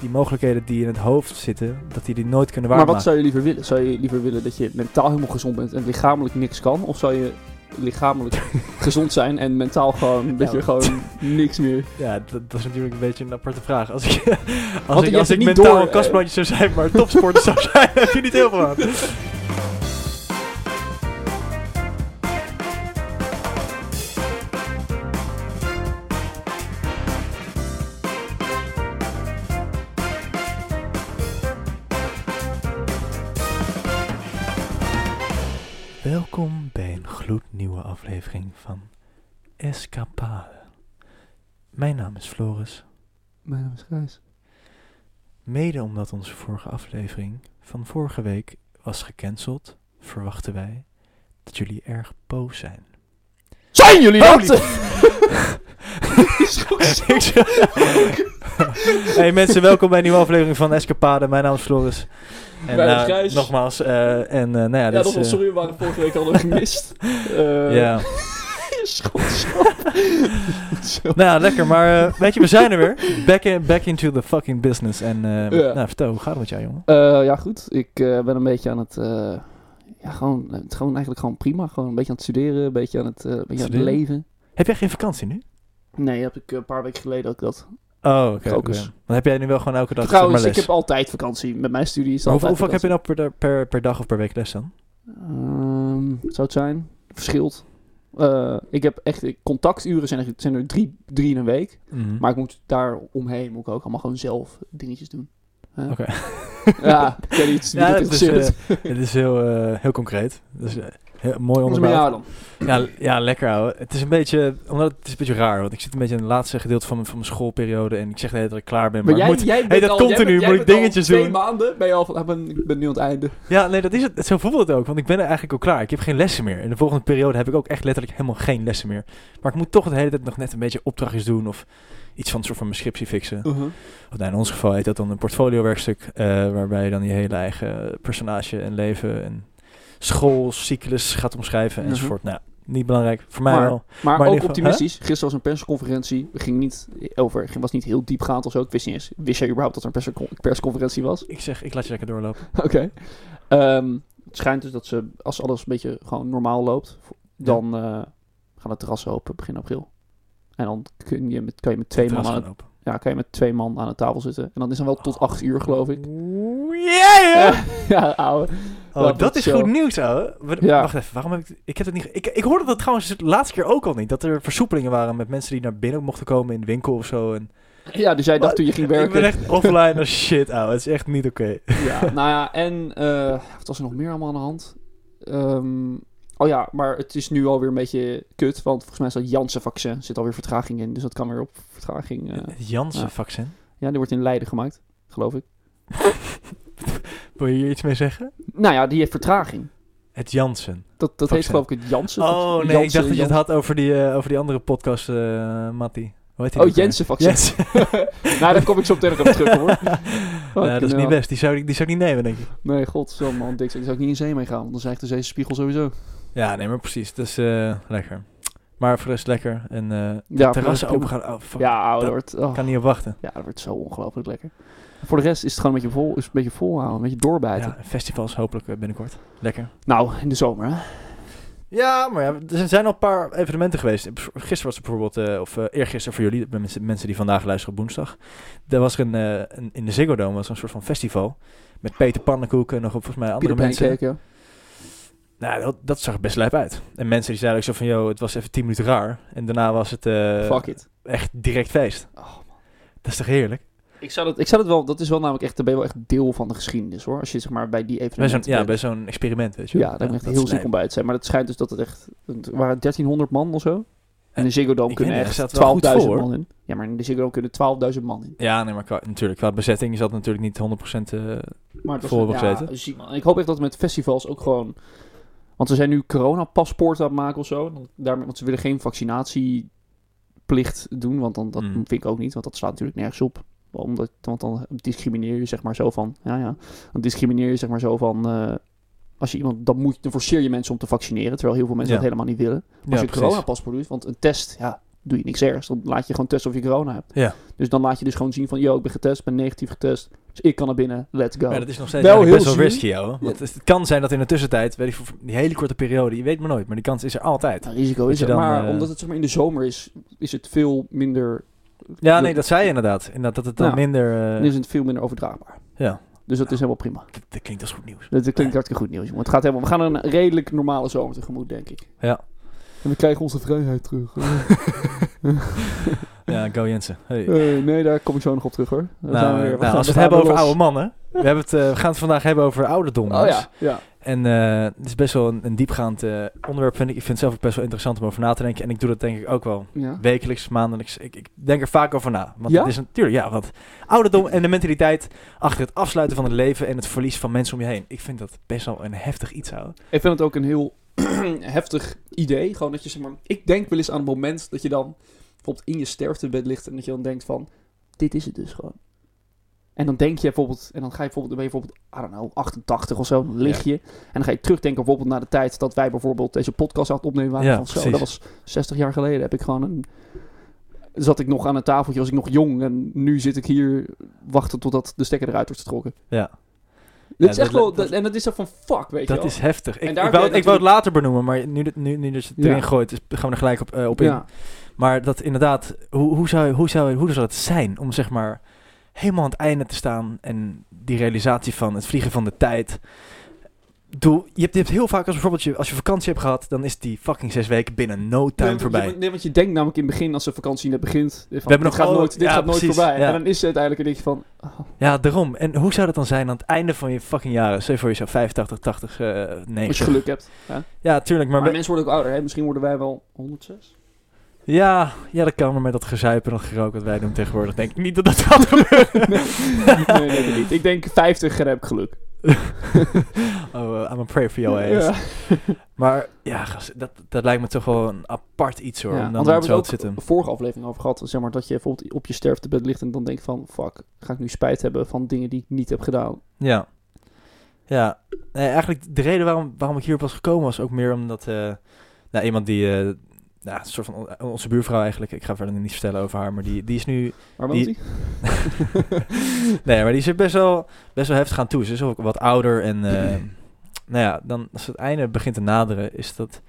die mogelijkheden die in het hoofd zitten, dat die die nooit kunnen Maar waarmaken. wat zou je liever willen? Zou je liever willen dat je mentaal helemaal gezond bent en lichamelijk niks kan? Of zou je lichamelijk gezond zijn en mentaal gewoon dat Ja, je gewoon niks meer... Ja, dat, dat is natuurlijk een beetje een aparte vraag. Als ik, als Want ik, als ik mentaal door, een kastplantje zou zijn, maar topsporter zou zijn, heb je niet heel veel aan. Gijs. Mede omdat onze vorige aflevering van vorige week was gecanceld, verwachten wij dat jullie erg boos zijn. Zijn jullie dat? Hey mensen, welkom bij een nieuwe aflevering van Escapade. Mijn naam is Floris. En Mijn naam is eh, Gijs. nogmaals, eh, en eh, nou ja, Ja, dit is, eh, sorry, we waren vorige week al gemist. Eh ja. Schotschap. Nou lekker, maar eh, weet je, we zijn er weer. Back, in, back into the fucking business. En Ja. nou, vertel, hoe gaat het met jou, jongen? Eh, ja, goed. Ik ben een beetje aan het... ja, gewoon, het gewoon eigenlijk gewoon prima. Gewoon een beetje aan het studeren, een beetje aan het, een beetje aan het leven. Heb jij geen vakantie nu? Nee, heb ik een paar weken geleden ook dat. Oh, oké. Dan heb jij nu wel gewoon elke dag Trouwens, zeg maar ik heb altijd vakantie. Met mijn studie is hoeveel, hoeveel heb je nou per, per, per dag of per week les dan? Ehm, zou het zijn? Verschilt. Eh, ik heb echt... Contacturen zijn er, zijn er drie, drie in een week. Mhm. Maar ik moet daar omheen moet ik ook allemaal gewoon zelf dingetjes doen. Oké. Ja, ik weet niet. Ja, het is, eh, het is heel, eh, heel concreet. Dus, heel, mooi onderbouwd. Ja, ja, lekker ouwe. Het is een beetje, omdat het is een beetje raar, want ik zit een beetje in het laatste gedeelte van mijn, van mijn schoolperiode en ik zeg dat ik klaar ben, maar, Maar jij, moet, jij bent hey, dat al, komt jij bent- moet ik dingetjes twee doen. maanden ben je al van, ah, ben, ik ben nu aan het einde. Ja, nee, dat is het. Zo voelt het ook, want ik ben er eigenlijk al klaar. Ik heb geen lessen meer. In de volgende periode heb ik ook echt letterlijk helemaal geen lessen meer. Maar ik moet toch de hele tijd nog net een beetje opdrachtjes doen of iets van soort van mijn scriptie fixen. Of, nou, in ons geval heet dat dan een portfolio-werkstuk, eh, waarbij je dan je hele eigen personage en leven en schoolcyclus gaat omschrijven Mhm. enzovoort. Nou, niet belangrijk. Voor mij Maar- wel. Maar, ook geval- optimistisch. Gisteren was een persconferentie. Ging niet over, was niet heel diepgaand of zo. Ik wist niet eens. Wist jij überhaupt dat er een perscon- persconferentie was? Ik zeg, ik laat je lekker doorlopen. Oké. Ehm, het schijnt dus dat ze, als alles een beetje gewoon normaal loopt, dan eh, gaan de terrassen open begin april. En dan kun je met, kan je met twee man aan. Ja, kan je met twee man aan de tafel zitten. En dan is dan wel tot acht uur, geloof ik. Yeah, ja, ouwe. Oh, Dat dat is goed nieuws, ouwe. Ja. Wacht even, waarom heb ik... Ik heb het niet... Ik, ik hoorde dat trouwens de laatste keer ook al niet. Dat er versoepelingen waren met mensen die naar binnen mochten komen in de winkel of zo. En Ja, dus jij dacht toen je ging Ik werken. ben echt offline als shit, ouwe. Het is echt niet oké. Ja, nou ja, en eh, wat was er nog meer allemaal aan de hand? Ehm, oh ja, maar het is nu alweer een beetje kut, want volgens mij is dat Janssen-vaccin zit alweer vertraging in, dus dat kan weer op vertraging. eh. Het Janssen-vaccin. ja, die wordt in Leiden gemaakt, geloof ik. Wil je hier iets mee zeggen? Nou ja, die heeft vertraging. Het Janssen. Dat, dat heet Vaccin. geloof ik het Janssen. Oh nee, ik Janssen- dacht dat je het had over die, eh, over die andere podcast, eh. Hoe heet die Oh? Jensen-vaccin. Yes. nou, daar kom ik zo meteen nog op terug, hoor. Ja, dat is niet best. Die zou, ik- die zou ik niet nemen, denk ik. Nee, god, zo man, dik. Daar zou ik niet in zee mee gaan, want dan zegt de zeespiegel sowieso. Ja, nee, maar precies. Dus eh, lekker. Maar voor de rest lekker. En eh Ja, terrassen open gaan. Oh, fuck. Ja, Dat dat wordt... oh. kan niet op wachten. Ja, dat wordt zo ongelooflijk lekker. Voor de rest is het gewoon een beetje vol, is een beetje volhouden, een beetje doorbijten. Ja, festivals hopelijk eh, binnenkort. Lekker. Nou, in de zomer, hè? Ja, maar ja, er zijn al een paar evenementen geweest. Gisteren was er bijvoorbeeld, of uh, eergisteren voor jullie, mensen, mensen die vandaag luisteren op woensdag. Er was er een, een in de Ziggo Dome was er een soort van festival. Met Peter Pannenkoek en nog volgens mij andere Peter mensen. Pancake, ja. Nou, dat, dat zag er best lijp uit. En mensen die zeiden ook zo van, yo, het was even 10 minuten raar. En daarna was het eh, Fuck it. echt direct feest. Oh, man. Dat is toch heerlijk? Ik zou, dat, ik zou dat wel, dat is wel namelijk echt, dan ben je wel echt deel van de geschiedenis hoor. Als je zeg maar bij die Bij evenementen ja, bij zo'n experiment, weet je ja, wel. daar ben ik echt dat heel ziek om bij te zijn. Maar het schijnt dus dat het echt, het waren 1300 man of zo. En in Ziggo Dome ik kunnen echt er staat wel goed 12.000 voor, hoor. man in. Ja, maar in de Ziggo Dome kunnen 12.000 man in. Ja, nee, maar qua, natuurlijk, qua bezetting is dat natuurlijk niet 100% eh Maar ja, ziek man. En ik hoop echt dat met festivals ook gewoon... Want ze zijn nu coronapaspoorten aan het maken of zo. Daarmee, want ze willen geen vaccinatieplicht doen. Want dan, dat Mm. vind ik ook niet. Want dat slaat natuurlijk nergens op. Omdat, want dan discrimineer je zeg maar zo van... Ja, ja. Dan discrimineer je zeg maar zo van... eh, als je iemand... Dan, moet, dan forceer je mensen om te vaccineren. Terwijl heel veel mensen Ja. dat helemaal niet willen. Als ja, je een precies. coronapaspoort doet... Want een test... Ja, doe je niks ergs. Dan laat je gewoon testen of je corona hebt. Ja. Dus dan laat je dus gewoon zien van, yo, ik ben getest, ben negatief getest. Dus ik kan naar binnen, let's go. Maar dat is nog steeds Wel eigenlijk best heel wel risky, hoor. Want het kan zijn dat in de tussentijd, weet ik, voor die hele korte periode, je weet maar nooit, maar die kans is er altijd. Nou, risico is er, dan, maar eh, omdat het zeg maar in de zomer is, is het veel minder, Ja, nee, dat zei je inderdaad. Inderdaad, dat het dan Ja. minder... dan is het veel minder overdraagbaar. ja, Dus dat is helemaal prima. dat, dat klinkt als goed nieuws. Dat dat klinkt hartstikke goed nieuws. jongen. Het gaat helemaal, we gaan een redelijk normale zomer tegemoet, denk ik. Ja. En we krijgen onze vrijheid terug. Ja, Go Jensen. Hey. Eh, nee, daar kom ik zo nog op terug hoor. Nou, we weer- we nou, gaan- als we het hebben over oude mannen. We, hebben het, eh, we gaan het vandaag hebben over ouderdom. Oh ja, ja. En eh, het is best wel een, een diepgaand eh, onderwerp, vind ik. Ik vind het zelf ook best wel interessant om over na te denken. En ik doe dat denk ik ook wel ja. wekelijks, maandelijks. Ik, ik denk er vaak over na. Want Ja? het is natuurlijk, ja, want ouderdom en de mentaliteit achter het afsluiten van het leven en het verlies van mensen om je heen. Ik vind dat best wel een heftig iets, houden. Ik vind het ook een heel heftig idee. Gewoon dat je zeg maar... Ik denk wel eens aan het moment dat je dan bijvoorbeeld in je sterftebed ligt en dat je dan denkt van... Dit is het dus gewoon. En dan denk je bijvoorbeeld... En dan ga je bijvoorbeeld... Dan ben je bijvoorbeeld, I don't know, 88 of zo. Dan lig je. En dan ga je terugdenken bijvoorbeeld naar de tijd dat wij bijvoorbeeld deze podcast aan het opnemen waren. Ja, van zo, dat was 60 jaar geleden. Heb ik gewoon een... Zat ik nog aan een tafeltje, was ik nog jong. En nu zit ik hier wachten totdat de stekker eruit wordt getrokken. Ja, Dit is dat- echt wel... dat- en dat is zo van fuck, weet je dat wel. is heftig. Ik, ik, wou, je ik wou het later benoemen, maar nu, nu, nu dus het erin gooit, dus gaan we er gelijk op, eh, op in. Maar dat inderdaad, hoe, hoe, zou, hoe, zou, hoe zou het zijn om zeg maar helemaal aan het einde te staan en die realisatie van het vliegen van de tijd. Doe, je, hebt, je hebt heel vaak als bijvoorbeeld je, als je vakantie hebt gehad, dan is die fucking zes weken binnen no time Nee, voorbij. je- Nee, want je denkt namelijk in het begin, als de vakantie net begint, van, hebben dit nog gaat nooit, dit ja, gaat nooit precies, voorbij. ja. En dan is het uiteindelijk een beetje van, oh, Ja, daarom. En hoe zou dat dan zijn aan het einde van je fucking jaren? Je voor jezelf 85, 80, eh als 90. je geluk hebt. Hè? Ja, tuurlijk. Maar, Maar, we- mensen worden ook ouder, hè? Misschien worden wij wel 106. ja, ja, dat kan. Maar met dat gezuipen en dat gerook wat wij doen tegenwoordig, denk ik niet dat dat gaat gebeuren. nee, nee, nee, niet. Ik denk 50 en heb ik geluk. oh, uh, I'm a pray for your ass. Ja. Maar ja, dat, dat lijkt me toch wel een apart iets hoor. Ja, om want dan we zo hebben te het ook de vorige aflevering over gehad. Zeg maar dat je bijvoorbeeld op je sterftebed ligt en dan denkt van, fuck, ga ik nu spijt hebben van dingen die ik niet heb gedaan. Ja. Ja. Nee, eigenlijk de reden waarom, waarom ik hierop was gekomen was ook meer omdat eh, nou, iemand die, eh, nou, een soort van on- onze buurvrouw eigenlijk, ik ga verder niet vertellen over haar, maar die, die is nu, Waar woont Die- nee, maar die zit best wel, best wel heftig aan toe. Ze is ook wat ouder en, eh, nou ja, dan als het einde begint te naderen, is dat,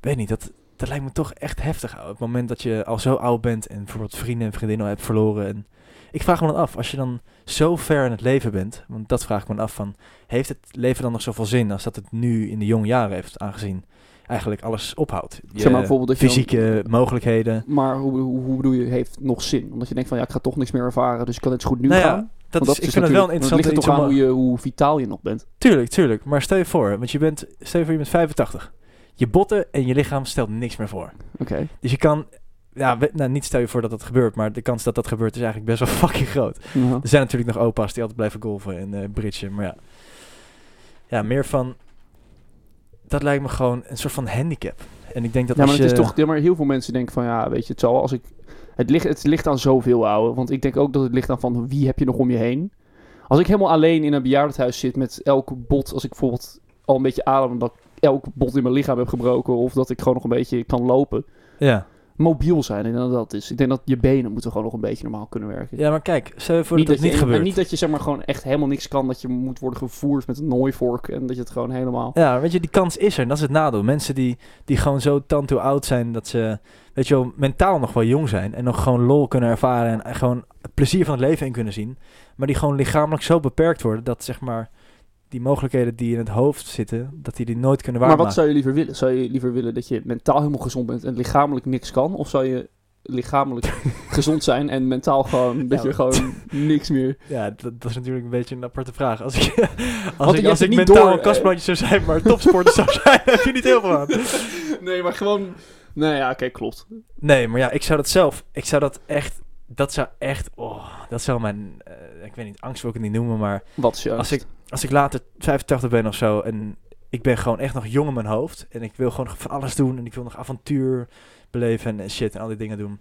weet niet, dat, dat lijkt me toch echt heftig. Op het moment dat je al zo oud bent en bijvoorbeeld vrienden en vriendinnen al hebt verloren. En ik vraag me dan af, als je dan zo ver in het leven bent, want dat vraag ik me dan af van, heeft het leven dan nog zoveel zin als dat het nu in de jonge jaren heeft, aangezien eigenlijk alles ophoudt? Je Zeg maar bijvoorbeeld dat je dan- fysieke mogelijkheden. Maar hoe, hoe, hoe bedoel je, heeft nog zin? Omdat je denkt van, ja, ik ga toch niks meer ervaren, dus ik kan zo goed nu Nou ja, gaan. Dat is, ik vind het wel een Het ligt er toch aan hoe, om- je, hoe vitaal je nog bent. Tuurlijk, tuurlijk. Maar stel je voor, want je bent, stel je voor je bent 85. Je botten en je lichaam stelt niks meer voor. Oké. Dus je kan, ja, we- nou, niet stel je voor dat dat gebeurt, maar de kans dat dat gebeurt is eigenlijk best wel fucking groot. Er zijn natuurlijk nog opa's die altijd blijven golven en eh bridgen, maar ja. Ja, meer van, dat lijkt me gewoon een soort van handicap. En ik denk dat Ja, maar als het je... is toch, ja, maar heel veel mensen denken van, ja, weet je, het zal als ik, het ligt, het ligt aan zoveel, ouwe. Want ik denk ook dat het ligt aan van, wie heb je nog om je heen? Als ik helemaal alleen in een bejaardenhuis zit met elke bot, als ik bijvoorbeeld al een beetje adem, dat ik elk bot in mijn lichaam heb gebroken, of dat ik gewoon nog een beetje kan lopen. Ja. Mobiel zijn, denk dat dat is. Ik denk dat je benen moeten gewoon nog een beetje normaal kunnen werken. ja, maar kijk, stel je voor dat het je, niet en- gebeurt. En niet dat je zeg maar gewoon echt helemaal niks kan, dat je moet worden gevoerd met een nooivork en dat je het gewoon helemaal... Ja, weet je, die kans is er. En dat is het nadeel. Mensen die, die gewoon zo tanto oud zijn dat ze, weet je wel, mentaal nog wel jong zijn. En nog gewoon lol kunnen ervaren en, en gewoon het plezier van het leven in kunnen zien. Maar die gewoon lichamelijk zo beperkt worden dat, zeg maar, die mogelijkheden die in het hoofd zitten, dat die die nooit kunnen Maar waarmaken. wat zou je liever willen? Zou je liever willen dat je mentaal helemaal gezond bent en lichamelijk niks kan? Of zou je lichamelijk gezond zijn en mentaal gewoon dat Ja, je gewoon niks meer... Ja, dat, dat is natuurlijk een beetje een aparte vraag. Als ik, als Want ik, als ik mentaal door, een kastplantje zou zijn, maar topsporter zou zijn, heb je niet heel veel aan. Nee, maar gewoon... Nee, ja, oké, klopt. Nee, maar ja, ik zou dat zelf, ik zou dat echt, dat zou echt, oh, dat zou mijn, eh, ik weet niet, angst wil ik het niet noemen, maar Wat is als ik, als ik later 85 ben of zo en ik ben gewoon echt nog jong in mijn hoofd en ik wil gewoon van alles doen en ik wil nog avontuur beleven en shit en al die dingen doen.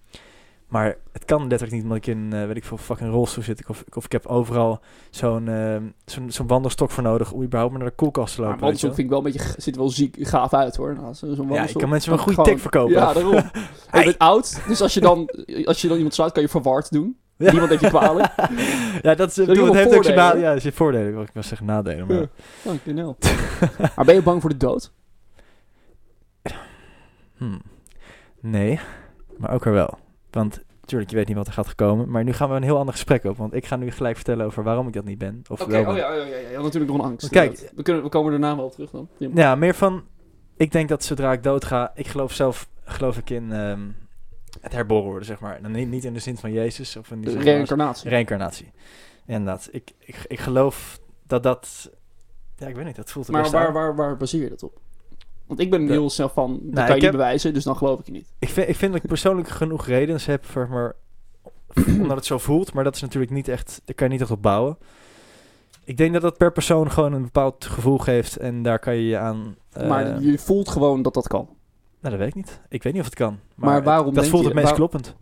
Maar het kan letterlijk niet, omdat ik in, eh, weet ik veel, fucking rolstoel zit. Of, of ik heb overal zo'n eh, zo'n zo'n wandelstok voor nodig om überhaupt maar naar de koelkast te Maar lopen. je wandelstok vind ik wel een beetje, ziet wel ziek gaaf uit hoor. Nou, zo- ja, ik kan mensen wel een goede tik verkopen. Ja, daarom. En je bent oud, dus als je dan, als je dan iemand sluit, kan je verward doen. Ja. Niemand heeft je kwalijk. ja, dat, is, Dat bedoel, het heeft ook zijn nadelen. Ja, er zit voordelen. Ik wil zeggen nadelen, maar... Ja. Hell. maar ben je bang voor de dood? Hmm. Nee, maar ook er wel. Want natuurlijk, je weet niet wat er gaat komen. Maar nu gaan we een heel ander gesprek op. Want ik ga nu gelijk vertellen over waarom ik dat niet ben. Of Oké, wel oh ben. ja, ja, ja, ja, je had natuurlijk nog een angst. Kijk. we, kunnen, we komen daarna wel op terug dan. Ja, meer van... Ik denk dat zodra ik dood ga... Ik geloof zelf, geloof ik in ehm, het herboren worden, zeg maar. Dan niet, niet in de zin van Jezus of in de reïncarnatie. reïncarnatie. Inderdaad. Ik, ik, ik geloof dat dat... Ja, ik weet niet, dat voelt maar waar, waar, waar baseer je dat op? Want ik ben De- heel snel van, dat Nou, kan je ik niet heb- bewijzen, dus dan geloof ik je niet. Ik vind, ik vind dat ik persoonlijk genoeg redenen heb voor maar omdat het zo voelt, maar dat is natuurlijk niet echt, daar kan je niet echt op bouwen. Ik denk dat dat per persoon gewoon een bepaald gevoel geeft en daar kan je je aan. eh, maar je voelt gewoon dat dat kan. Nou, dat weet ik niet. Ik weet niet of het kan. Maar, Maar waarom dat denk voelt je- het meest waar- kloppend.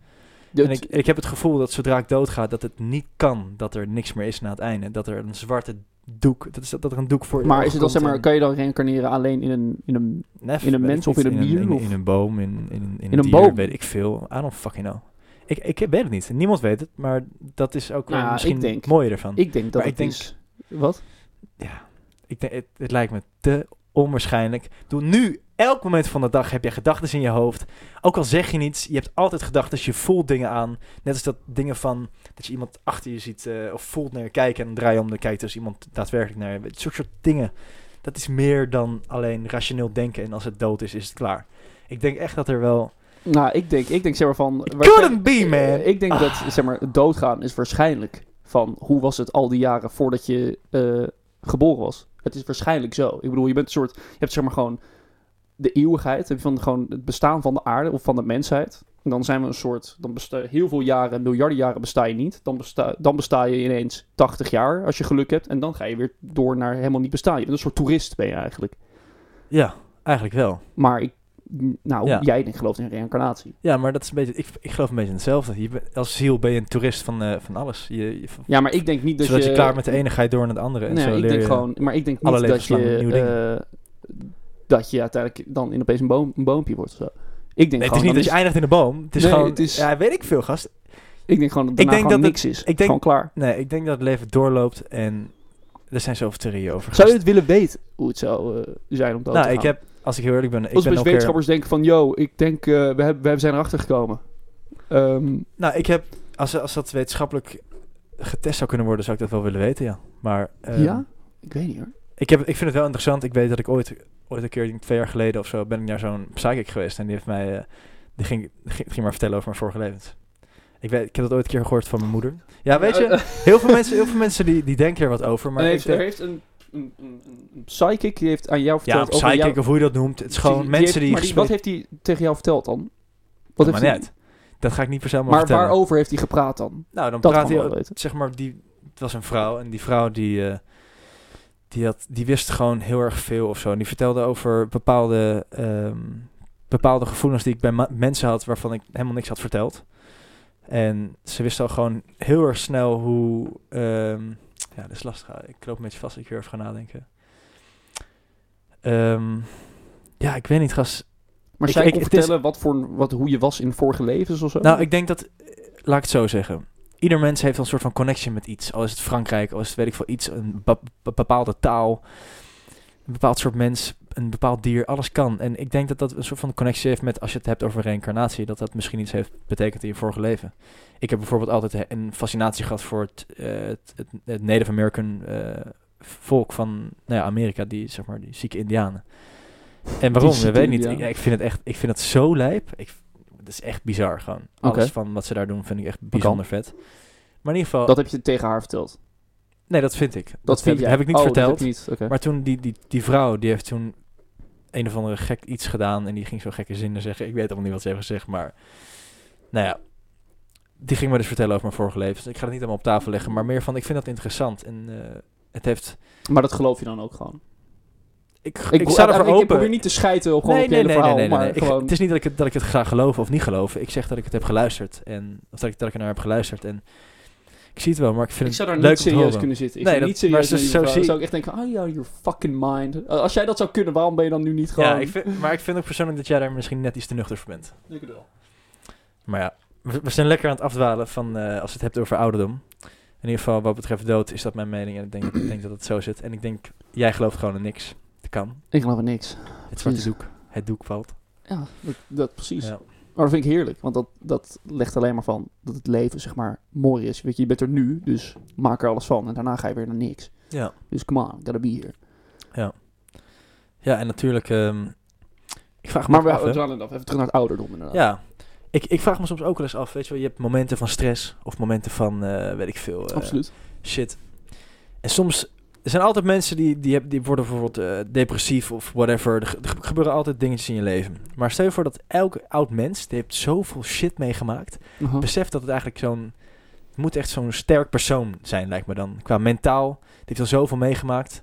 En ik, ik heb het gevoel dat zodra ik doodga, dat het niet kan dat er niks meer is na het einde. Dat er een zwarte doek, dat, is, dat er een doek voor maar is het dan, zeg maar, kan je dan reïncarneren alleen in een, in een... Nef, in een mens of in een dier, In, of- in een boom, in, in, in, In een een dier, boom? weet ik veel. I don't fucking know. Ik, ik weet het niet. Niemand weet het, maar dat is ook Nou ja, misschien denk- het mooie ervan. Ik denk dat Maar het ik denk-. Wat? ja, ik denk, het, het lijkt me te onwaarschijnlijk. Bedoel, nu, elk moment van de dag heb je gedachten in je hoofd. Ook al zeg je niets, je hebt altijd gedachten, je voelt dingen aan. Net als dat dingen van, dat je iemand achter je ziet eh, of voelt naar je kijken en dan draai je om, dan kijkt dus iemand daadwerkelijk naar je. Het soort, soort dingen. Dat is meer dan alleen rationeel denken en als het dood is, is het klaar. Ik denk echt dat er wel... Nou, ik denk, ik denk zeg maar van... Couldn't be, man! Eh, Ik denk dat, zeg maar, doodgaan is waarschijnlijk van... Hoe was het al die jaren voordat je eh, geboren was? Het is waarschijnlijk zo. Ik bedoel, je bent een soort... Je hebt zeg maar gewoon de eeuwigheid. Van gewoon het bestaan van de aarde of van de mensheid. En dan zijn we een soort... Dan besta heel veel jaren, miljarden jaren besta je niet. Dan besta, dan besta je ineens 80 jaar als je geluk hebt. En dan ga je weer door naar helemaal niet bestaan. Je bent een soort toerist ben je eigenlijk. Ja, eigenlijk wel. Maar ik... Nou, Ja. jij gelooft in reïncarnatie. Ja, maar dat is een beetje... Ik, ik geloof een beetje in hetzelfde. Je, als ziel ben je een toerist van, eh, van alles. Je, je, Ja, maar ik denk niet dat zodat je, je... klaar met de ene ga je door naar de andere. En Nee, zo ik leer denk gewoon, maar ik denk alle niet dat je, dat je uiteindelijk dan in opeens een, boom, een boompje wordt of zo. Ik denk Nee, het is niet dat je eindigt in een boom. Het is Nee, gewoon... het is- Ja, weet ik veel, gast. ik denk gewoon dat Ik denk gewoon dat niks is. ik denk- gewoon klaar. Nee, ik denk dat het leven doorloopt en er zijn zoveel theorieën over. Zou je het willen weten hoe het zou eh, zijn om dood Nou, te ik gaan? heb, als ik heel eerlijk ben, ik Als ben wetenschappers denken van, yo, ik denk, eh, we, hebben, we zijn erachter gekomen. Ehm, Nou, ik heb, als, als dat wetenschappelijk getest zou kunnen worden, zou ik dat wel willen weten, ja. Maar ehm, ja? Ik weet niet hoor. ik, heb, ik vind het wel interessant. Ik weet dat ik ooit, ooit een keer, twee jaar geleden of zo, ben ik naar zo'n psychic geweest. En die heeft mij, eh, die ging, ging, ging maar vertellen over mijn vorige levens. Ik, weet, ik heb dat ooit een keer gehoord van mijn moeder. Ja, weet je, Eh, heel veel mensen, heel veel mensen die, die denken er wat over. Maar ik denk- er heeft een, een, een, een psychic, die heeft aan jou ja, verteld over psychic jou- of hoe je dat noemt. Het is gewoon die mensen heeft- die... Maar die, wat heeft hij tegen jou verteld dan? Wat heeft maar net. Dat ga ik niet per se Maar vertellen. waarover heeft hij gepraat dan? Nou, dan Dat praat hij, zeg maar, die, het was een vrouw en die vrouw die, eh, die, had, die wist gewoon heel erg veel of zo. En die vertelde over bepaalde, ehm, bepaalde gevoelens die ik bij mensen had waarvan ik helemaal niks had verteld. En ze wist al gewoon heel erg snel hoe, ehm, ja, dat is lastig. Ik loop een beetje vast, ik weer even gaan nadenken. Ehm, ja, ik weet niet, gast. Maar Ik- zij ik- kon is- vertellen wat voor, wat, hoe je was in vorige levens of zo? Nou, ik denk dat, laat ik het zo zeggen. Ieder mens heeft een soort van connection met iets. Al is het Frankrijk, al is het weet ik veel iets, een be- be- bepaalde taal, een bepaald soort mens, een bepaald dier, alles kan. En ik denk dat dat een soort van connectie heeft met, als je het hebt over reïncarnatie, dat dat misschien iets heeft betekend in je vorige leven. Ik heb bijvoorbeeld altijd een fascinatie gehad voor het, eh, het, het, het Native American eh, volk van nou ja, Amerika, die zeg maar die zieke Indianen. En waarom? Ik weet niet. Ik, ik vind het echt, ik vind het zo lijp. Ik, het is echt bizar gewoon. Alles Oké. van wat ze daar doen vind ik echt bijzonder vet. Maar in ieder geval, dat heb je tegen haar verteld. nee, dat vind ik. Dat, Dat vind heb, jij. heb ik niet Oh, dat verteld. je niet. Oké. Maar toen die, die, die vrouw, die heeft toen een of andere gek iets gedaan en die ging zo gekke zinnen zeggen. Ik weet allemaal niet wat ze heeft gezegd, maar nou ja, die ging me dus vertellen over mijn vorige levens. Ik ga het niet allemaal op tafel leggen, maar meer van, ik vind dat interessant en eh, het heeft, Maar dat geloof je dan ook gewoon. Ik, Ik, ik, ik, sta ervoor ik, open. probeer niet te schijten op gewoon nee, het nee, hele nee, nee, verhaal, nee, nee, maar nee. Ik- gewoon... het is niet dat ik, het, dat ik het ga geloven of niet geloven. Ik zeg dat ik het heb geluisterd. En, of dat ik, dat ik er naar heb geluisterd. En ik zie het wel, maar ik vind ik het zou daar leuk niet serieus kunnen zitten. Ik Nee, zou dat- niet maar serieus zo- naar zo zou ik echt denken, oh ja, your fucking mind. Als jij dat zou kunnen, waarom ben je dan nu niet gewoon... Ja, ik vind, maar ik vind ook persoonlijk dat jij daar misschien net iets te nuchter voor bent. Ik wel. Maar ja, we, we zijn lekker aan het afdwalen van eh, als je het hebt over ouderdom. In ieder geval wat betreft dood is dat mijn mening. En ik denk, ik denk dat het zo zit. En ik denk, jij gelooft gewoon in niks. Kan. Ik geloof in niks. Het zwarte Precies. doek. Het doek valt. Ja, dat, dat precies. Ja. Maar dat vind ik heerlijk, want dat, dat legt alleen maar van dat het leven, zeg maar, mooi is. Weet je, je bent er nu, dus maak er alles van. En daarna ga je weer naar niks. Ja. Dus come on, gotta be here. Ja, en natuurlijk... ehm, ik vraag me Maar we af, we dwalen af. Even terug naar het ouderdom inderdaad. Ja. Ik, ik vraag me soms ook wel eens af, weet je wel, je hebt momenten van stress of momenten van, eh, weet ik veel, eh, Absoluut. shit. En soms, er zijn altijd mensen die, die, die worden bijvoorbeeld eh, depressief of whatever. Er, ge- er gebeuren altijd dingetjes in je leven. Maar stel je voor dat elke oud mens, die heeft zoveel shit meegemaakt. Uh-huh. Besef dat het eigenlijk zo'n, het moet echt zo'n sterk persoon zijn, lijkt me dan. Qua mentaal, die heeft al zoveel meegemaakt.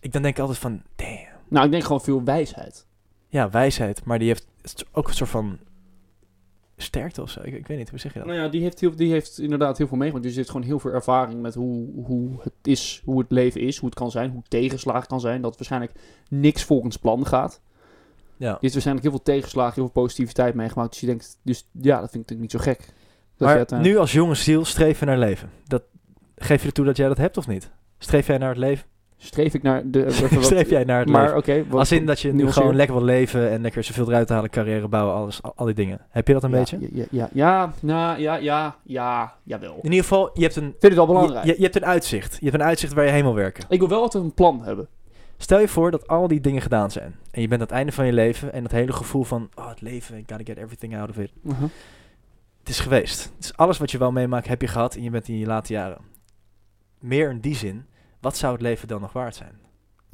Ik dan denk ik altijd van, damn. Nou, ik denk gewoon veel wijsheid. Ja, wijsheid, maar die heeft ook een soort van sterkte of zo. Ik, ik weet niet, hoe zeg je dat? Nou ja, die heeft, heel, die heeft inderdaad heel veel meegemaakt. Dus die heeft gewoon heel veel ervaring met hoe, hoe het is, hoe het leven is, hoe het kan zijn, hoe tegenslagen kan zijn. Dat waarschijnlijk niks volgens plan gaat. Ja. Die heeft waarschijnlijk heel veel tegenslagen, heel veel positiviteit meegemaakt. Dus je denkt, dus ja, dat vind ik niet zo gek. Dat je Maar uiteindelijk- nu als jonge ziel streven naar leven. Dat, geef je ertoe dat jij dat hebt of niet? Streef jij naar het leven? Streef ik naar de... Streef jij naar het maar leven? oké. wat- Als in dat je nu gewoon lekker wil leven en lekker zoveel eruit halen, carrière bouwen, alles, al, al die dingen. Heb je dat een ja, beetje? Ja, ja, ja, ja, nou, ja, ja, ja, jawel. Ik In ieder geval, je hebt, een, vind het wel belangrijk. je, je hebt een uitzicht. Je hebt een uitzicht waar je heen wil werken. Ik wil wel altijd een plan hebben. Stel je voor dat al die dingen gedaan zijn. En je bent aan het einde van je leven en dat hele gevoel van, oh het leven, I gotta get everything out of it. Het is geweest. Dus alles wat je wel meemaakt heb je gehad en je bent in je late jaren. Meer in die zin, wat zou het leven dan nog waard zijn?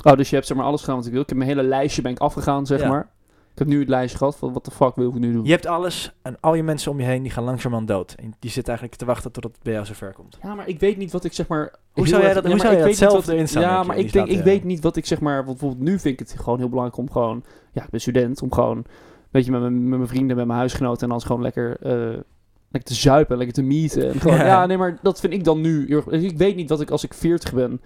Oh, dus je hebt zeg maar alles gedaan wat ik wil. Ik heb mijn hele lijstje ben ik afgegaan, zeg Ja. maar. Ik heb nu het lijstje gehad van wat de fuck wil ik nu doen. Je hebt alles en al je mensen om je heen die gaan langzamerhand dood. En die zitten eigenlijk te wachten totdat het bij jou zover komt. Ja, maar ik weet niet wat ik zeg maar... Hoe zou jij dat- ja, hoe zou ik weet niet zelf erin staan, Ja, maar ik denk, ik laten- weet niet wat ik zeg maar... Want bijvoorbeeld nu vind ik het gewoon heel belangrijk om gewoon... Ja, ik ben student, om gewoon... Weet je, met mijn, met mijn vrienden, met mijn huisgenoten... En dan gewoon lekker... eh, lekker te zuipen, lekker te meeten. En gewoon, Ja. ja. nee, maar dat vind ik dan nu... Ik weet niet wat ik als ik 40 ben...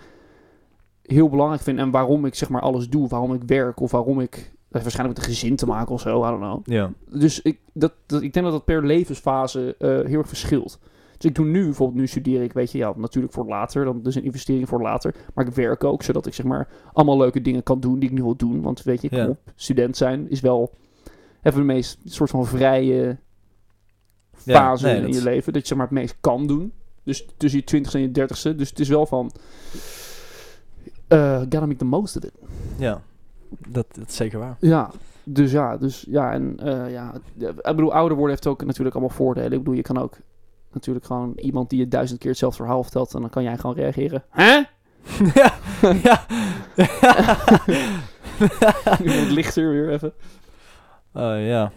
heel belangrijk vind. En waarom ik zeg maar alles doe. Waarom ik werk. Of waarom ik... Dat heeft waarschijnlijk met een gezin te maken of zo. I don't know. Ja. Dus ik, dat, dat, ik denk dat dat per levensfase eh, heel erg verschilt. Dus ik doe nu, bijvoorbeeld nu studeer ik, weet je, ja, natuurlijk voor later. Dan, dus een investering voor later. Maar ik werk ook, zodat ik zeg maar allemaal leuke dingen kan doen die ik nu wil doen. Want weet je, Ja. op, student zijn is wel even de meest soort van vrije Ja, fase nee, in dat je leven. Dat je zeg maar het meest kan doen. Dus tussen je twintigste en je dertigste. Dus het is wel van... eh gotta make the most of it. Ja, dat, dat is zeker waar. Ja, dus ja, dus ja, en eh, ja, ik bedoel, ouder worden heeft ook natuurlijk allemaal voordelen. Ik bedoel, je kan ook natuurlijk gewoon iemand die je duizend keer hetzelfde verhaal vertelt en dan kan jij gewoon reageren. Hè? ja, ja. Iemand lichter weer even. Oh, ja.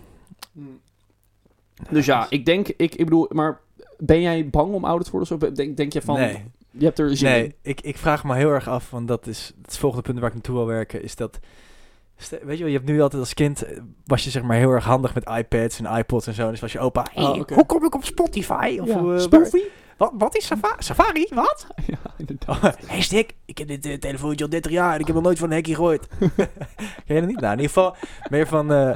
Dus ja, ik denk, ik, ik bedoel, maar ben jij bang om ouder te worden? Of denk, denk je van, nee, je hebt er zin in? nee ik, ik vraag me heel erg af, want dat is het volgende punt waar ik naartoe wil werken, is dat... Weet je wel, je hebt nu altijd als kind, eh, was je zeg maar heel erg handig met iPads en iPods en zo. Dus was je opa, hey, Oh, oké. hoe kom ik op Spotify? Of Ja, eh, Spoofy? wat, wat is Safari? Safari? Wat? Ja, inderdaad. Hé hey Stik, ik heb dit eh, telefoontje al 30 jaar en ik heb nog nooit van een hekje gegooid. Ken je dat niet? Nou, in ieder geval meer van... eh,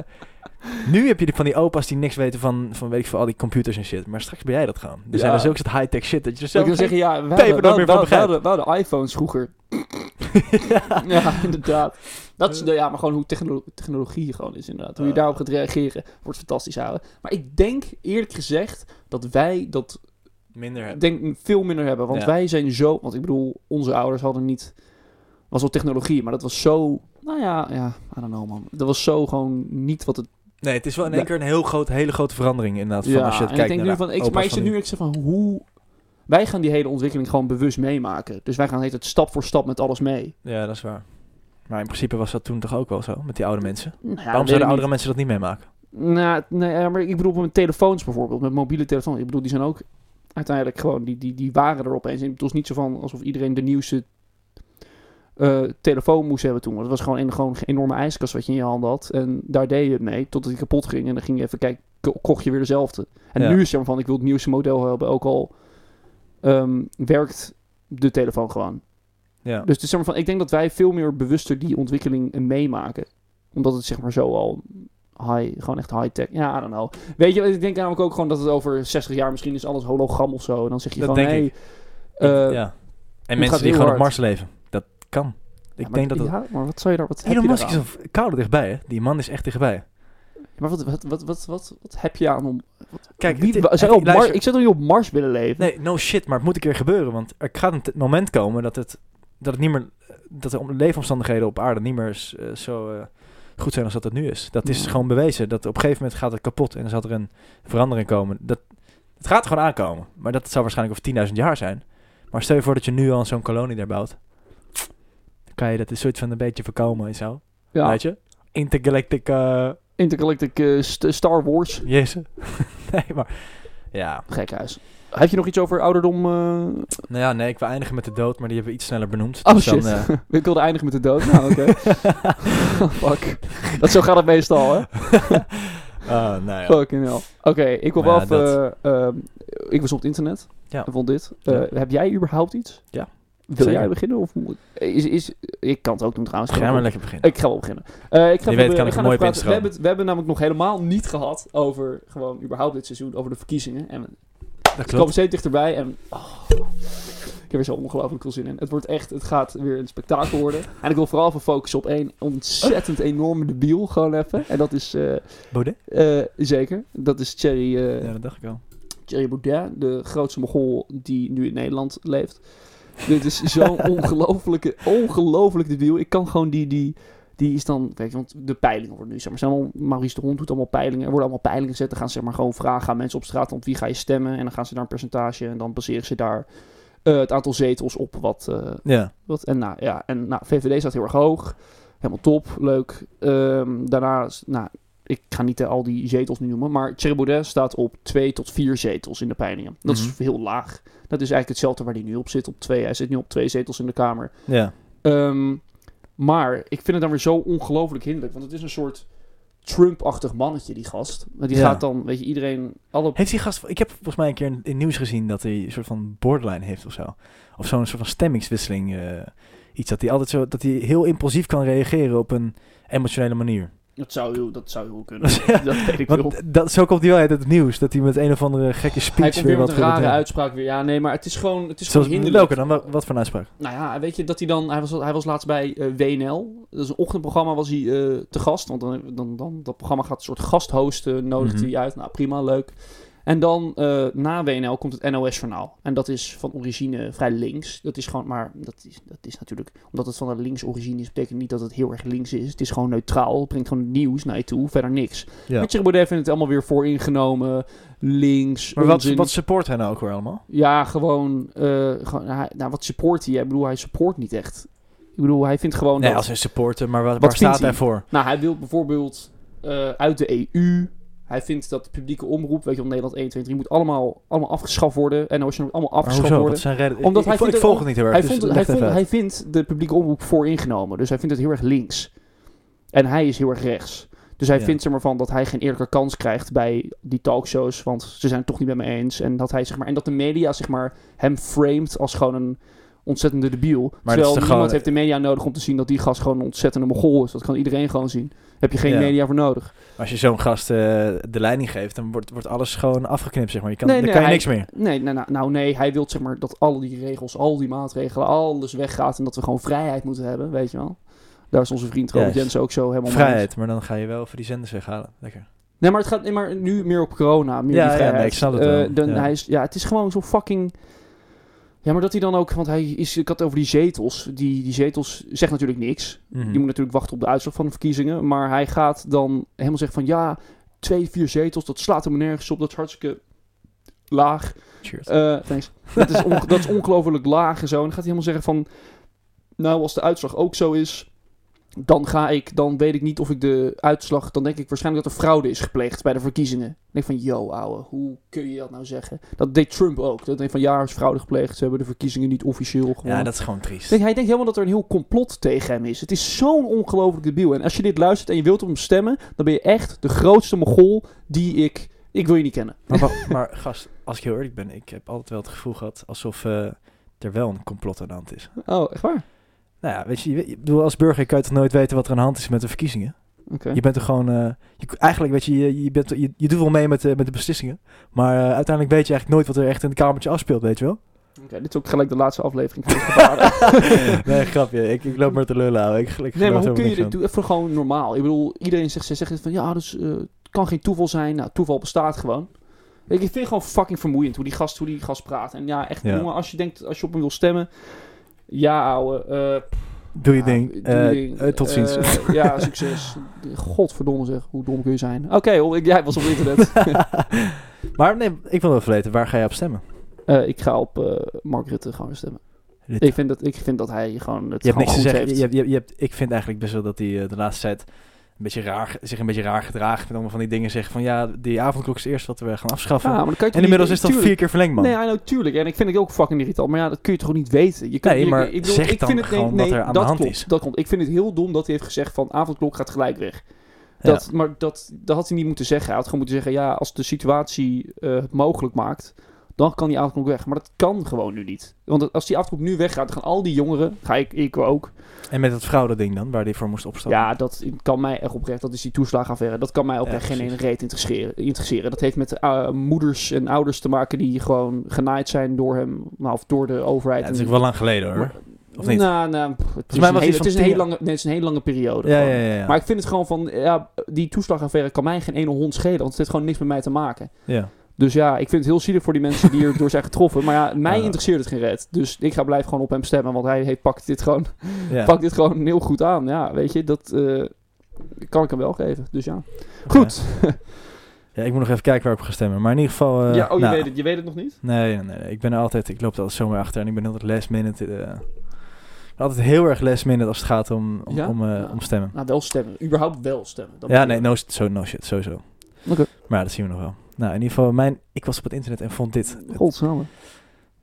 nu heb je van die opa's die niks weten van, van weet ik veel, al die computers en shit. Maar straks ben jij dat gaan. Er zijn er zulke soort high-tech shit dat je er zelf zeggen, ja, we hadden, nog meer van we, hadden, we hadden iPhones vroeger. ja, inderdaad. Dat is de, ja, maar gewoon hoe technolo- technologie gewoon is inderdaad. Hoe je Ja. daarop gaat reageren, wordt fantastisch houden. Maar ik denk eerlijk gezegd dat wij dat minder hebben. denk, veel minder hebben. Want Ja. wij zijn zo... Want ik bedoel, onze ouders hadden niet... was wel technologie, maar dat was zo... Nou ja, ja, I don't know man. Dat was zo gewoon niet wat het... Nee, het is wel in één Ja. keer een heel groot, hele grote verandering inderdaad. Van Ja, als je het en ik kijkt denk naar nu van... Ik, maar van zit nu. ik zeg van hoe... Wij gaan die hele ontwikkeling gewoon bewust meemaken. Dus wij gaan heet het stap voor stap met alles mee. Ja, dat is waar. Maar in principe was dat toen toch ook wel zo, met die oude mensen? Nou ja, Waarom zouden oudere mensen dat niet meemaken? Nou, nee, maar ik bedoel met telefoons bijvoorbeeld, met mobiele telefoons. Ik bedoel, die zijn ook uiteindelijk gewoon, die, die, die waren er opeens. En het was niet zo van alsof iedereen de nieuwste eh, telefoon moest hebben toen. Want het was gewoon een, gewoon een enorme ijskast wat je in je hand had. En daar deed je het mee, totdat die kapot ging. En dan ging je even kijken, ko- kocht je weer dezelfde. En Ja. nu is het maar van, ik wil het nieuwste model hebben. Ook al ehm, werkt de telefoon gewoon. Ja. Dus het is van, ik denk dat wij veel meer bewuster die ontwikkeling eh, meemaken. Omdat het zeg maar zo al high, gewoon echt high-tech. Ja, I don't know. Weet je, ik denk namelijk ook gewoon dat het over 60 jaar misschien is alles hologram of zo. En dan zeg je Dat van, hey, eh, ja. En mensen die gewoon op. Mars leven. Kan. Ik ja, denk dat het... Ja, maar wat zou je daar, wat Elon Musk is koude dichtbij, hè? Die man is echt dichtbij. Maar wat, wat, wat, wat, wat, wat heb je aan om... Wat, Kijk, wie, het- zou op Mars, ik zou toch niet op Mars willen leven? Nee, no shit, maar het moet een keer gebeuren. Want er gaat een moment komen dat het, dat het niet meer... Dat de om- leefomstandigheden op aarde niet meer eh, zo eh, goed zijn als dat het nu is. Dat is Ja. gewoon bewezen. Dat op een gegeven moment gaat het kapot en dan zal er een verandering komen. Dat, het gaat gewoon aankomen. Maar dat zal waarschijnlijk over 10.000 jaar zijn. Maar stel je voor dat je nu al zo'n kolonie daar bouwt. Kan je dat een soort van een beetje voorkomen en zo. ja, Weet je? Intergalactic... eh Intergalactic eh, st- Star Wars. Jezus. nee, maar... Ja. Gekhuis. Heb je nog iets over ouderdom? eh? Nou ja, nee, ik wil eindigen met de dood, maar die hebben we iets sneller benoemd. Oh Dus shit. dan, ik wilde eindigen met de dood. Nou, oké. Fuck. Dat zo gaat het meestal, hè? Ah, nou ja. Fucking hell. Oké, ik wil wel Ja, even... eh, ehm, ik was op het internet. Ja. En vond dit. Heb jij überhaupt iets? Ja. Wil Zeker. jij beginnen? Of moet- is, is, ik kan het ook doen trouwens. Ga maar lekker beginnen. Ik ga wel beginnen. Eh, ik ga even- weet kan ik ik even praten. we, hebben het, we hebben namelijk nog helemaal niet gehad over gewoon überhaupt dit seizoen, over de verkiezingen. En we Dat komen steeds dichterbij en oh, ik heb er zo ongelooflijk veel zin in. Het wordt echt, het gaat weer een spektakel worden. En ik wil vooral even focussen op één ontzettend enorme debiel gewoon even. En dat is eh, Baudet? eh, zeker, dat is Thierry, Ja, dat dacht ik al. Thierry Baudet, de grootste mogol die nu in Nederland leeft. Dit is zo'n ongelofelijke, ongelooflijk debiel. Ik kan gewoon die, die, die is dan, weet je, want de peilingen worden nu, zeg maar, zijn allemaal, Maurice de Hond doet allemaal peilingen, er worden allemaal peilingen gezet. Dan gaan ze zeg maar gewoon vragen aan mensen op straat, op wie ga je stemmen? En dan gaan ze daar een percentage en dan baseren ze daar eh, het aantal zetels op wat, eh, Ja. wat, en nou ja, en nou, VVD staat heel erg hoog. Helemaal top, leuk. Ehm, daarna, nou, ik ga niet eh, al die zetels nu noemen, maar Thierry Baudet staat op twee tot vier zetels in de peilingen. Dat Mhm. is heel laag. Dat is eigenlijk hetzelfde waar hij nu op zit, op twee. Hij zit nu op twee zetels in de Kamer. Ja. Ehm, maar ik vind het dan weer zo ongelooflijk hinderlijk, want het is een soort Trump-achtig mannetje, die gast. Die Ja. gaat dan, weet je, iedereen, alle Heeft die gast... Ik heb volgens mij een keer in, in nieuws gezien dat hij een soort van borderline heeft of zo. Of zo'n soort van stemmingswisseling. eh, iets dat hij altijd zo... Dat hij heel impulsief kan reageren op een emotionele manier. Dat zou heel, dat zou heel kunnen. Dat weet ik wel. Want dat, zo komt hij wel uit het nieuws. Dat hij met een of andere gekke Hij speech komt weer met wat een rare wil doen. uitspraak weer. Ja, nee, maar het is gewoon, het is Zoals, gewoon hinderlijk. welke dan? Wat, wat voor een uitspraak? Nou ja, weet je dat hij dan... Hij was, hij was laatst bij eh, WNL. Dat is een ochtendprogramma, was hij eh, te gast. Want dan, dan, dan, dat programma gaat een soort gasthosten, nodigt Mhm. hij uit. Nou, prima, leuk. En dan eh, na WNL komt het NOS-journaal. En dat is van origine vrij links. Dat is gewoon, maar dat is, dat is natuurlijk... Omdat het van een links origine is, betekent niet dat het heel erg links is. Het is gewoon neutraal. Het brengt gewoon nieuws naar je toe, verder niks. Ja. Thierry Baudet vindt het allemaal weer vooringenomen, links, Maar wat, wat support hij nou ook weer allemaal? Ja, gewoon, eh, gewoon hij, nou, wat support hij? Ik bedoel, hij support niet echt. Ik bedoel, hij vindt gewoon Nee, dat... als een supporter, maar wat, Wat waar staat hij hij? voor? Nou, hij wil bijvoorbeeld eh, uit de EU. Hij vindt dat de publieke omroep, weet je wel, Nederland 1, 2, 3, moet allemaal, allemaal afgeschaft worden. En moet allemaal afgeschaft hoezo? Worden. zijn? Omdat ik, hij ik, ik vindt volg het niet heel erg, Hij, dus vond, hij, vond, hij vindt de publieke omroep vooringenomen. Dus hij vindt het heel erg links. En hij is heel erg rechts. Dus hij Ja. vindt zeg maar, van dat hij geen eerlijke kans krijgt bij die talkshows. Want ze zijn het toch niet met me eens. En dat, hij, zeg maar, en dat de media zeg maar, hem framed als gewoon een ontzettende debiel. is Terwijl niemand gewoon- heeft de media nodig om te zien dat die gast gewoon een ontzettende mogol is. Dat kan iedereen gewoon zien. Heb je geen Ja. media voor nodig. Als je zo'n gast eh, de leiding geeft, dan wordt, wordt alles gewoon afgeknipt, zeg maar. Je kan, Nee, dan nee, kan je hij- niks meer. Nee, nou, nou, nou nee, hij wil zeg maar dat al die regels, al die maatregelen, alles weggaat. En dat we gewoon vrijheid moeten hebben, weet je wel. Daar is onze vriend Robert. Jensen ook zo helemaal mee. Vrijheid, maar dan ga je wel voor die zenders weghalen. Lekker. Nee, maar het gaat nee, maar nu meer op corona, meer Ja, die ja, nee, ik snap het Eh, dan, Ja. hij is, ja, het is gewoon zo fucking... Ja, maar dat hij dan ook... Want hij is... Ik had het over die zetels. Die, die zetels zegt natuurlijk niks. Mhm. Je moet natuurlijk wachten op de uitslag van de verkiezingen. Maar hij gaat dan helemaal zeggen van... Ja, twee, vier zetels, dat slaat hem nergens op. Dat is hartstikke laag. Cheers. Thanks. onge- dat is ongelooflijk laag en zo. En dan gaat hij helemaal zeggen van... Nou, als de uitslag ook zo is... dan ga ik, dan weet ik niet of ik de uitslag, dan denk ik waarschijnlijk dat er fraude is gepleegd bij de verkiezingen. Dan denk ik van, yo ouwe, hoe kun je dat nou zeggen? Dat deed Trump ook. Dat denk van, ja, er is fraude gepleegd, ze hebben de verkiezingen niet officieel gewonnen. Ja, dat is gewoon triest. Denk, hij denkt helemaal dat er een heel complot tegen hem is. Het is zo'n ongelooflijk debiel. En als je dit luistert en je wilt op hem stemmen, dan ben je echt de grootste mogol die ik... Ik wil je niet kennen. Maar, maar, maar, gast, als ik heel eerlijk ben, ik heb altijd wel het gevoel gehad alsof eh, er wel een complot aan de hand is. Oh, echt waar? Nou ja, weet je, je, bedoel, als burger kan je toch nooit weten wat er aan de hand is met de verkiezingen? Je bent er gewoon, eh, je, eigenlijk weet je, je, je, bent, je, je doet wel mee met, de met de beslissingen, maar eh, uiteindelijk weet je eigenlijk nooit wat er echt in het kamertje afspeelt, weet je wel? Oké, dit is ook gelijk de laatste aflevering van het nee, grapje, ik, ik loop maar te lullen, ouwe. Ik, ik Nee, maar hoe kun je dit doen? Even gewoon normaal. Ik bedoel, iedereen zegt, ze zegt van ja, dus eh, het kan geen toeval zijn. Nou, toeval bestaat gewoon. Ik vind het gewoon fucking vermoeiend hoe die gast, hoe die gast praat. En ja, echt, Ja. jongen, als je denkt, als je op hem wil stemmen. Ja, ouwe. eh, Doe je ja, ding. doe Eh, ding. eh, tot ziens. Ja, succes. Godverdomme zeg, hoe dom kun je zijn? Oké, jij was op internet. maar nee, ik wil wel even weten, waar ga je op stemmen? Ik ga op Mark Rutte gewoon stemmen. Rutte. Ik vind, dat, ik vind dat hij gewoon het Je hebt niks heeft. Je, je, hebt- je hebt, ik vind eigenlijk best wel dat hij de laatste tijd een beetje raar, zich een beetje raar gedraagt. Met allemaal van die dingen zeggen van ja, die avondklok is eerst wat we gaan afschaffen. Ja, maar en inmiddels niet- is tuurlijk. vier keer verlengd, man. Nee, I know, tuurlijk. En ik vind het ook fucking irritant. Maar ja, dat kun je toch ook niet weten? Je kunt, Nee, je- maar ik zeg ik dan vind het, nee, gewoon nee, wat er aan dat de hand klopt, is. Dat klopt. Ik vind het heel dom dat hij heeft gezegd van avondklok gaat gelijk weg. Ja. Dat, Maar dat, dat had hij niet moeten zeggen. Hij had gewoon moeten zeggen, ja, als de situatie eh, het mogelijk maakt, dan kan die avondklok weg. Maar dat kan gewoon nu niet. Want als die avondklok nu weggaat, dan gaan al die jongeren, ga ik, ik ook. En met het fraude ding dan, waar die voor moest opstappen. Ja, dat kan mij echt oprecht, dat is die toeslagenaffaire. Dat kan mij oprecht geen ene reet interesseren, interesseren. Dat heeft met eh, moeders en ouders te maken die gewoon genaaid zijn door hem, nou, of door de overheid. Ja, het is En- ook wel lang geleden hoor. Of niet? Nou, nou, pff, het is, mij hele, het is een hele lange, nee, het is een hele lange periode. ja, ja, ja. Maar ik vind het gewoon van, ja, die toeslagaffaire kan mij geen ene hond schelen, want het heeft gewoon niks met mij te maken. ja. Dus ja, ik vind het heel zielig voor die mensen die er door zijn getroffen. Maar ja, mij interesseert het geen red. Dus ik ga blijven gewoon op hem stemmen, want hij, hij pakt, dit gewoon, pakt dit gewoon heel goed aan. Ja, weet je, dat eh, kan ik hem wel geven. Dus ja. Goed. Ja, ik moet nog even kijken waar ik ga stemmen. Maar in ieder geval... eh, ja, oh, je, nou, weet het, je weet het nog niet? Nee, nee, nee, ik ben er altijd... Ik loop er altijd zomaar achter en ik ben altijd last minute... ben altijd heel erg last minute als het gaat om, om, Ja? om, Ja. om stemmen. Nou, wel stemmen. Überhaupt wel stemmen. Dat Ja, nee, no, so, no shit, sowieso. Oké. Maar dat zien we nog wel. Nou, in ieder geval, mijn, ik was op het internet en vond dit. Godsamme.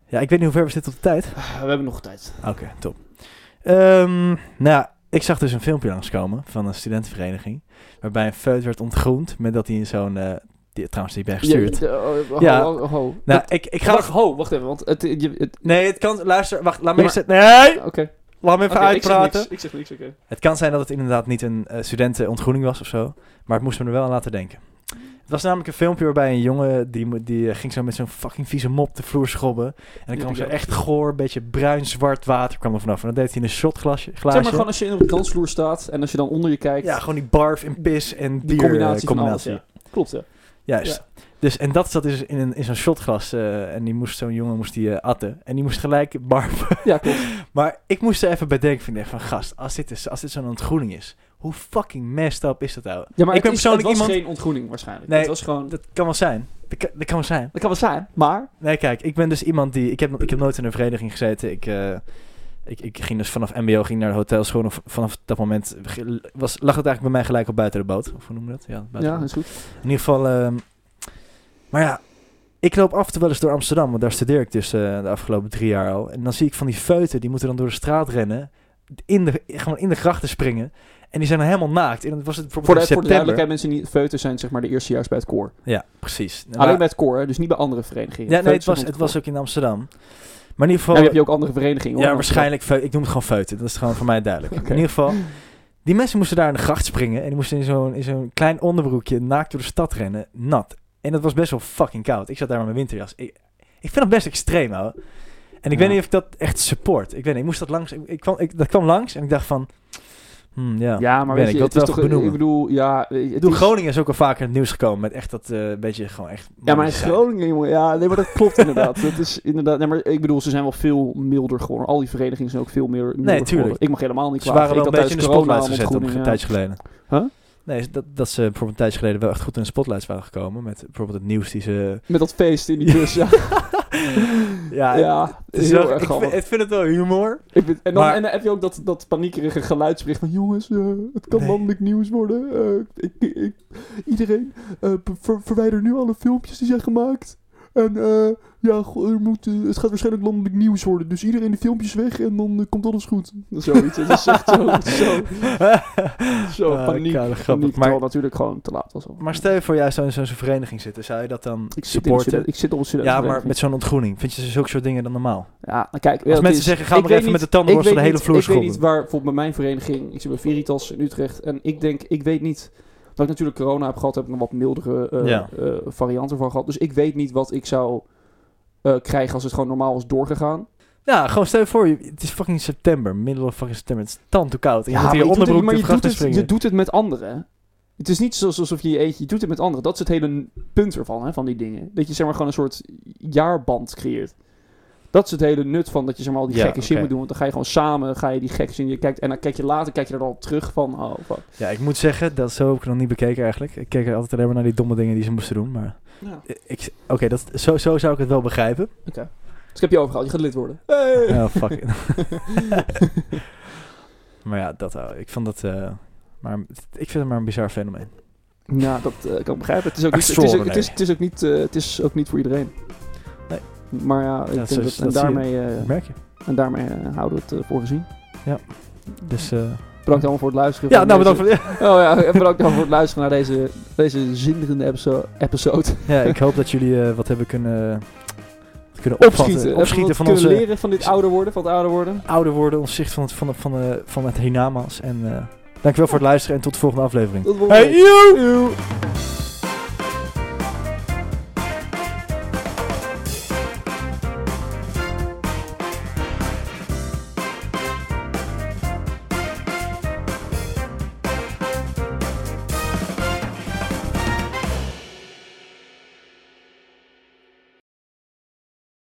Ja, ik weet niet hoe ver we zitten op de tijd. Ah, We hebben nog tijd. Oké, top. Ehm, nou ja, ik zag dus een filmpje langskomen van een studentenvereniging. Waarbij een feut werd ontgroend met dat hij in zo'n... eh, die, trouwens, die ben gestuurd. Ja, de- oh, ho, Ja. ho, ho. nou, Dat- ik, ik ga... wacht, ho, wacht even, want het... je- het Nee, het kan... Luister, wacht, laat me Ja, eerst... Nee! Oké. Laat me even Oké, ik zeg uitpraten. Ik zeg niks, oké. Het kan zijn dat het inderdaad niet een eh, studentenontgroening was of zo. Maar het moest me er wel aan laten denken. Het was namelijk een filmpje waarbij een jongen... die, die eh, ging zo met zo'n fucking vieze mop de vloer schrobben. En dan kwam zo echt goor, beetje bruin-zwart water kwam er vanaf. En dan deed hij in een shotglasje. Zeg maar gewoon als je op de dansvloer staat en als je dan onder je kijkt... Ja, gewoon die barf en pis en die eh, combinatie, combinatie. alles, ja. Klopt, ja. Juist. Dus, en dat zat dus in, een, in zo'n shotglas. eh, en die moest zo'n jongen moest die, atten. En die moest gelijk barf. Ja, klopt. maar ik moest er even bij denken. Van, van gast, als dit, is, als dit zo'n ontgroening is. Hoe fucking messed up is dat nou? Ja, maar ik ben is, persoonlijk het was iemand... geen ontgroening waarschijnlijk. Nee, het was gewoon... Dat kan wel zijn. Dat kan, dat kan wel zijn. Dat kan wel zijn, maar... Nee, kijk, ik ben dus iemand die... Ik heb, ik heb nooit in een vereniging gezeten. Ik, eh, ik, ik ging dus vanaf mbo ging naar de hotels. Gewoon of- vanaf dat moment was, lag het eigenlijk bij mij gelijk op buiten de boot. Of hoe noem je dat? Ja, Ja, dat is goed. In ieder geval... ehm, maar ja, ik loop af en toe wel eens door Amsterdam. Want daar studeer ik dus eh, de afgelopen drie jaar al. En dan zie ik van die feuten. Die moeten dan door de straat rennen. In de, gewoon in de grachten springen. En die zijn dan helemaal naakt. En dan was het Voor de, voor de duidelijkheid, mensen die feuten zijn zeg maar de eerstejaars bij het koor. Ja, precies. Alleen Maar- bij het koor, dus niet bij andere verenigingen. ja, nee, Feuten het was, het was ook in Amsterdam. Maar in ieder geval... Dan heb je ook andere verenigingen. hoor. Ja, waarschijnlijk. feut- Ik noem het gewoon feuten. Dat is gewoon voor mij duidelijk. In ieder geval, die mensen moesten daar in de gracht springen. En die moesten in zo'n, in zo'n klein onderbroekje naakt door de stad rennen. Nat. En dat was best wel fucking koud. Ik zat daar met mijn winterjas. Ik, ik vind dat best extreem, hoor. En ik Ja. weet niet of ik dat echt support. Ik weet niet, ik moest dat langs... Ik, ik kwam, ik, dat kwam langs en ik dacht van... Hmm, ja. Ja, maar weet weet ik, je, ik het is toch... wel Ik benoemen. bedoel, ja... Het Ik bedoel, is- Groningen is ook al vaker in het nieuws gekomen met echt dat eh beetje gewoon echt... Ja, maar in. Groningen, jongen. Ja, nee, maar dat klopt inderdaad. Dat is inderdaad... Nee, maar ik bedoel, ze zijn wel veel milder geworden. Al die verenigingen zijn ook veel meer milder tuurlijk. geworden. Ik mag helemaal niet Ze klagen. waren wel ik een beetje in de spotlights gezet op een tijdje geleden. Huh? Nee, dat, dat ze bijvoorbeeld een tijdje geleden wel echt goed in de spotlights waren gekomen. Met bijvoorbeeld het nieuws die ze... Met dat feest in die bus, ja. Ja, Ja, het, is heel wel- erg ik, vind, grappig. ik vind het wel humor. Ik vind- en, dan, Maar- en dan heb je ook dat, dat paniekerige geluidsbericht van... Jongens, eh, het kan Nee. landelijk nieuws worden. Eh, ik, ik, iedereen eh, ver- verwijder nu alle filmpjes die zijn gemaakt. En eh, ja, er moet, eh, het gaat waarschijnlijk landelijk nieuws worden. Dus iedereen de filmpjes weg en dan eh, komt alles goed. Zoiets. Het is echt zo, zo, zo Ah, paniek. grappig. paniek Maar- natuurlijk gewoon te laat was. al. Maar stel je voor jij zou in zo'n vereniging zitten, zou je dat dan ik zit, supporten? student- ik zit op een Ja, maar met zo'n ontgroening. Vind je zulke soort dingen dan normaal? Ja, nou kijk, Als mensen is- zeggen, ga maar even met de tandenborstel de hele vloer Ik weet niet waar, bijvoorbeeld bij mijn vereniging, ik zit bij Veritas in Utrecht, en ik denk, ik weet niet, dat ik natuurlijk corona heb gehad, heb ik een wat mildere eh, Ja. eh, variant ervan gehad. Dus ik weet niet wat ik zou eh, krijgen als het gewoon normaal was doorgegaan. Ja, gewoon stel je voor, het is fucking september, middel of fucking september. Het is tand te koud. En je moet maar hier het- onderbroek maar de je doet, het, je springen. doet het met anderen. Het is niet alsof je je eentje, je doet het met anderen. Dat is het hele punt ervan, hè, van die dingen. Dat je zeg maar gewoon een soort jaarband creëert. Dat is het hele nut van dat je zeg maar al die Ja, gekke shit moet doen. Want dan ga je gewoon samen, ga je die gekke shit. Je kijkt, en dan kijk je later, kijk je er dan op terug van, oh fuck. Ja, ik moet zeggen, dat zo heb ik nog niet bekeken eigenlijk. Ik keek altijd alleen maar naar die domme dingen die ze moesten doen. Maar Ja. oké, dat zo, zo zou ik het wel begrijpen. Oké. Dus ik heb je overgehaald. Je gaat lid worden. Hey! Oh, fuck maar ja, dat, ik vond dat... eh, maar ik vind het maar een bizar fenomeen. Ja, dat eh, kan ik begrijpen. Het is ook niet, het is, ook- het is, Extraordinary. het is ook niet, eh, het is ook niet voor iedereen. Maar ja, ik Ja, dat, en daarmee, merk je. en daarmee eh, houden we het eh, voor gezien. Dus... eh, Bedankt allemaal voor het luisteren. ja, nou deze- bedankt voor... Oh ja, bedankt allemaal voor het luisteren naar deze, deze zinderende episo- episode. Ja, ik hoop dat jullie wat hebben kunnen, kunnen opvatten. Opschieten. Opschieten van onze kunnen leren van dit ouder worden, van het ouder worden. ouder worden, ons zicht van het, van, van, van het hiernamaals. En dankjewel voor het luisteren en tot de volgende aflevering. Tot volgende Hey.